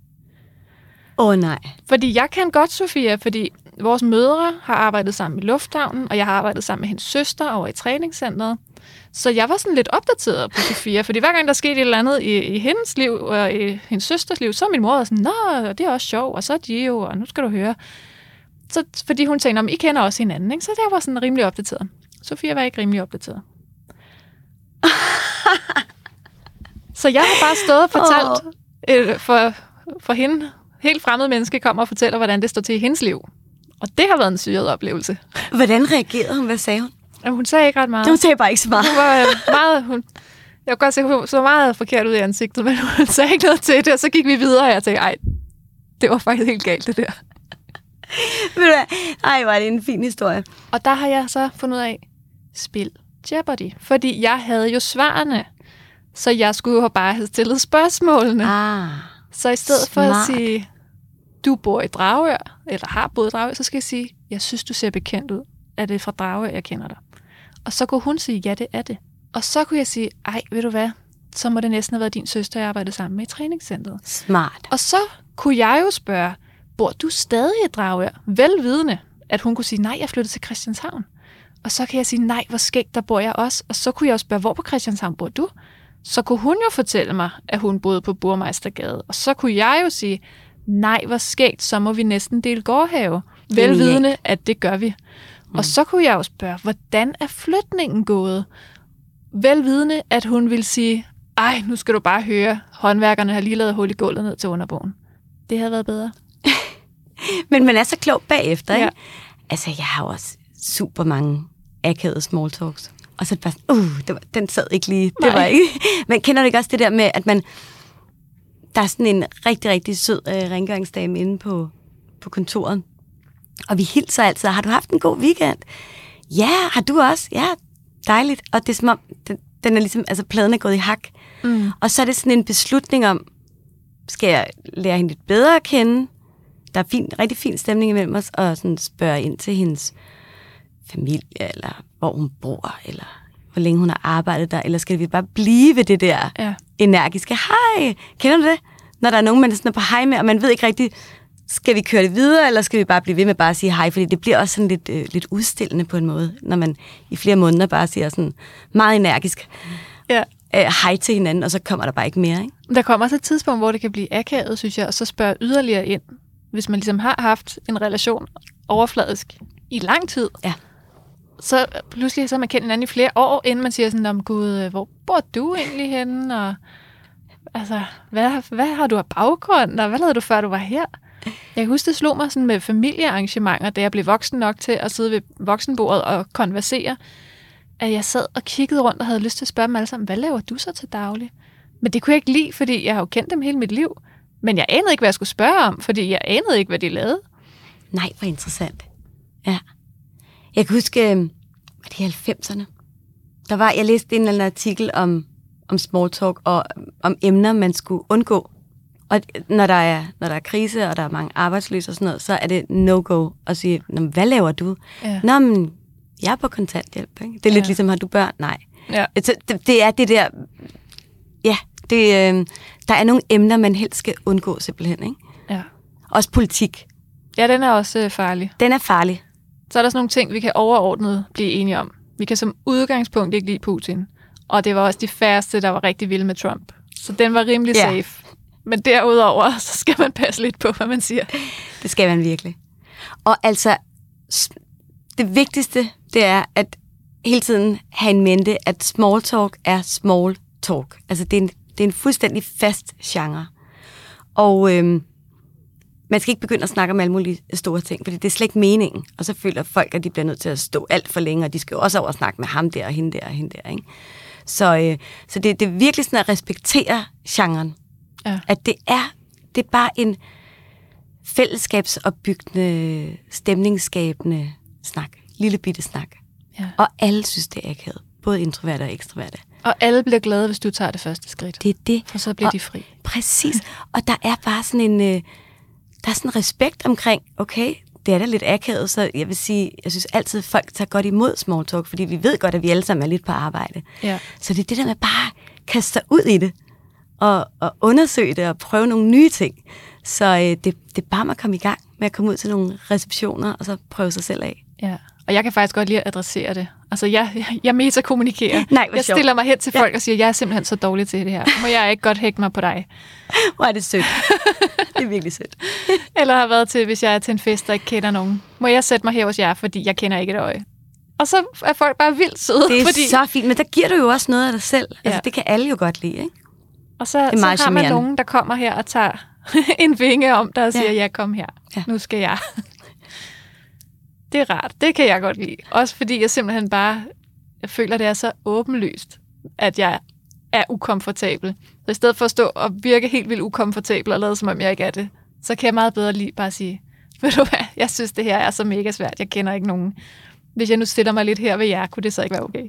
Åh oh, nej.
Fordi jeg kan godt Sofia, fordi vores mødre har arbejdet sammen i lufthavnen, og jeg har arbejdet sammen med hendes søster over i træningscenteret. Så jeg var sådan lidt opdateret på Sofia, fordi hver gang der skete et eller andet i, i hendes liv og i hendes søsters liv, så min mor sådan, Nå, det er også sjovt, og så er de jo, og nu skal du høre. Så, fordi hun tænkte, om I kender også hinanden, ikke? så jeg var sådan rimelig opdateret. Sofia var ikke rimelig opdateret. så jeg har bare stået og fortalt øh, for, for hende, helt fremmed menneske, kommer og fortæller, hvordan det står til i hendes liv. Og det har været en syret oplevelse.
Hvordan reagerede hun? Hvad sagde hun?
Jamen, hun sagde ikke ret meget.
Hun sagde bare ikke så meget.
Hun var øh, meget... Hun, jeg kunne godt se, hun så meget forkert ud i ansigtet, men hun sagde ikke noget til det, og så gik vi videre, og jeg tænkte, ej, det var faktisk helt galt, det der.
Ved du hvad? Ej, var det en fin historie.
Og der har jeg så fundet ud af, spil Jeopardy. Fordi jeg havde jo svarene, så jeg skulle jo bare have stillet spørgsmålene.
Ah.
Så i stedet for at
smart.
sige, du bor i Dragør, eller har boet i Dragør, så skal jeg sige, jeg synes, du ser bekendt ud. Er det fra Dragør, jeg kender dig? Og så kunne hun sige, ja, det er det. Og så kunne jeg sige, ej, ved du hvad, så må det næsten have været din søster, jeg arbejdede sammen med i træningscenteret.
Smart.
Og så kunne jeg jo spørge, bor du stadig i Dragør? Velvidende, at hun kunne sige, nej, jeg flyttede til Christianshavn. Og så kan jeg sige, nej, hvor skægt, der bor jeg også. Og så kunne jeg jo spørge, hvor på Christianshavn bor du? Så kunne hun jo fortælle mig, at hun boede på Burmeistergade. Og så kunne jeg jo sige, nej, hvor skægt, så må vi næsten dele gårdhave. Velvidende, at det gør vi. Mm. Og så kunne jeg jo spørge, hvordan er flytningen gået? Velvidende, at hun vil sige, ej, nu skal du bare høre, håndværkerne har lige lavet hul i gulvet ned til underboen. Det havde været bedre.
Men man er så klog bagefter, ikke?
Ja.
Altså, jeg har også super mange akavede small talks. Og så er det bare uh, det var, den sad ikke lige. Det
Nej.
var ikke. Men kender du ikke også det der med, at man... Der er sådan en rigtig, rigtig sød øh, rengøringsdame inde på, på kontoret. Og vi hilser altid. Har du haft en god weekend? Ja, har du også? Ja, dejligt. Og det er som om, den, den er ligesom, altså pladen er gået i hak.
Mm.
Og så er det sådan en beslutning om, skal jeg lære hende lidt bedre at kende? Der er fin, rigtig fin stemning imellem os, og sådan spørge ind til hendes familie, eller hvor hun bor, eller hvor længe hun har arbejdet der, eller skal vi bare blive ved det der
Ja.
energiske hej? Kender du det? Når der er nogen, man er sådan på hej med, og man ved ikke rigtigt, skal vi køre det videre, eller skal vi bare blive ved med bare at sige hej? Fordi det bliver også sådan lidt, øh, lidt udstillende på en måde, når man i flere måneder bare siger sådan meget energisk
ja.
øh, hej til hinanden, og så kommer der bare ikke mere, ikke?
Der kommer også et tidspunkt, hvor det kan blive akavet, synes jeg, og så spørge yderligere ind, hvis man ligesom har haft en relation overfladisk i lang tid.
Ja.
Så pludselig så har man kendt hinanden i flere år, inden man siger sådan, om gud, øh, hvor bor du egentlig henne? Og, altså, hvad, hvad har du af baggrund? Og hvad lavede du, før du var her? Jeg kan huske, det slog mig sådan med familiearrangementer, da jeg blev voksen nok til at sidde ved voksenbordet og konversere, at jeg sad og kiggede rundt og havde lyst til at spørge dem alle sammen, hvad laver du så til daglig? Men det kunne jeg ikke lide, fordi jeg har jo kendt dem hele mit liv. Men jeg anede ikke, hvad jeg skulle spørge om, fordi jeg anede ikke, hvad de lavede.
Nej, hvor interessant. Ja. Jeg kan huske, øh, var det i 90'erne? Der var, jeg læste en eller anden artikel om, om small talk og om emner, man skulle undgå. Og når der, er, når der er krise, og der er mange arbejdsløse og sådan noget, så er det no-go at sige, hvad laver du?
Ja.
Nå, men jeg er på kontanthjælp. Ikke? Det er lidt
Ja.
ligesom, har du børn? Nej.
Ja.
Så det, det er det der, ja, det, øh, der er nogle emner, man helst skal undgå simpelthen. Ikke?
ja.
Også politik.
Ja, den er også øh, farlig.
Den er farlig.
Så er der sådan nogle ting, vi kan overordnet blive enige om. Vi kan som udgangspunkt ikke lide Putin. Og det var også de færreste, der var rigtig vilde med Trump. Så den var rimelig
Ja.
safe. Men derudover, så skal man passe lidt på, hvad man siger.
Det skal man virkelig. Og altså, det vigtigste, det er at hele tiden have en mente, at small talk er small talk. Altså, det er en, det er en fuldstændig fast genre. Og øhm, man skal ikke begynde at snakke om alle mulige store ting, fordi det er slet ikke meningen. Og så føler folk, at de bliver nødt til at stå alt for længe, og de skal jo også over og snakke med ham der og hende der og hende der. Ikke? Så, øh, så det, det er virkelig sådan at respektere genren.
Ja.
At det er, det er bare en fællesskabsopbyggende, stemningsskabende snak. Lille bitte snak.
Ja.
Og alle synes, det er akavet. Både introverte og ekstroverte.
Og alle bliver glade, hvis du tager det første skridt.
Det er det.
For så bliver
Og-
de fri.
Præcis. Og der er bare sådan en, øh, der er sådan en respekt omkring, okay, det er da lidt akavet, så jeg vil sige, jeg synes altid, at folk tager godt imod small talk, fordi vi ved godt, at vi alle sammen er lidt på arbejde.
Ja.
Så det er det der med bare at kaste sig ud i det, og, og undersøge det, og prøve nogle nye ting. Så øh, det, det er bare med at komme i gang med at komme ud til nogle receptioner, og så prøve sig selv af.
Ja, og jeg kan faktisk godt lide at adressere det. Altså, jeg, jeg, jeg metakommunikerer.
Nej,
jeg stiller mig hen til folk og siger, jeg er simpelthen så dårlig til det her. Må jeg ikke godt hække mig på dig?
Hvor er det sødt. det er virkelig sødt.
Eller har været til, hvis jeg er til en fest, der ikke kender nogen. Må jeg sætte mig her hos jer, fordi jeg kender ikke et øje? Og så er folk bare vildt søde.
Det er
fordi,
så fint, men der giver du jo også noget af dig selv. Altså,
Ja.
det kan alle jo godt lide, ikke?
og så,
er
så har man nogen, der kommer her og tager en vinge om dig og siger,
Ja.
ja, kom her,
Ja.
nu skal jeg. Det er rart, det kan jeg godt lide. Også fordi jeg simpelthen bare jeg føler, det er så åbenlyst, at jeg er ukomfortabel. Så i stedet for at stå og virke helt vildt ukomfortabel og lade som om jeg ikke er det, så kan jeg meget bedre lige bare sige, ved du hvad, jeg synes det her er så mega svært, jeg kender ikke nogen. Hvis jeg nu stiller mig lidt her ved jer, kunne det så ikke være okay?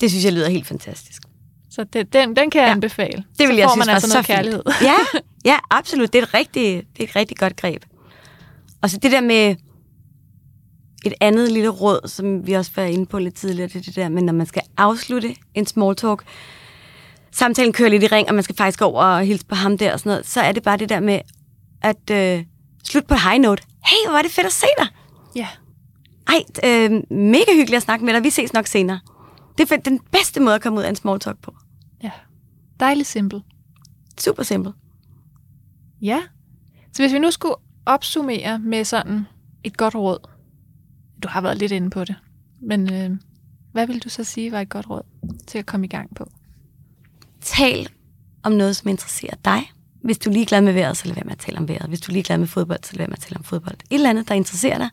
Det synes jeg lyder helt fantastisk.
Så det, den, den kan jeg
Ja.
anbefale.
Det vil
så
jeg
får
synes
man altså
så
noget
fint.
kærlighed.
Ja, ja, absolut. Det er, et rigtig, det er et rigtig godt greb. Og så det der med et andet lille råd, som vi også var inde på lidt tidligere, det er det der med, når man skal afslutte en small talk, samtalen kører lidt i ring, og man skal faktisk gå over og hilse på ham der og sådan noget, så er det bare det der med at øh, slutte på high note. Hey, hvor var det fedt at se dig.
Ja.
Ej, øh, mega hyggeligt at snakke med dig. Vi ses nok senere. Det er den bedste måde at komme ud af en small talk på.
ja. Dejligt simpelt.
Super simpelt.
Ja. Så hvis vi nu skulle opsummere med sådan et godt råd? Du har været lidt inde på det, men øh, hvad vil du så sige var et godt råd til at komme i gang på?
Tal om noget, som interesserer dig. Hvis du er ligeglad med vejret, så lad være med at tale om vejret. Hvis du er ligeglad med fodbold, så lad være med at tale om fodbold. Et eller andet, der interesserer dig,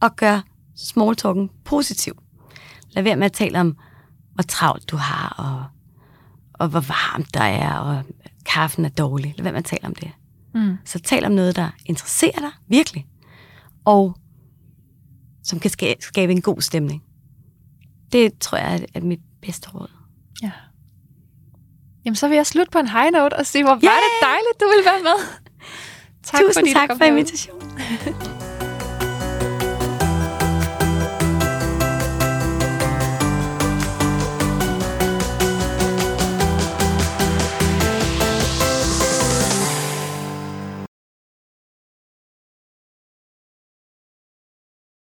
og gør small talken positiv. Lad være med at tale om, hvor travlt du har, og, og hvor varmt der er, og kaffen er dårlig. Lad være med at tale om det.
Mm.
Så tal om noget, der interesserer dig, virkelig. Og som kan ska- skabe en god stemning. Det tror jeg er, mit bedste råd.
Ja. Jamen, så vil jeg slutte på en high note og sige, hvor var det dejligt, du vil være med.
Tak, Tusind
fordi
tak for invitationen.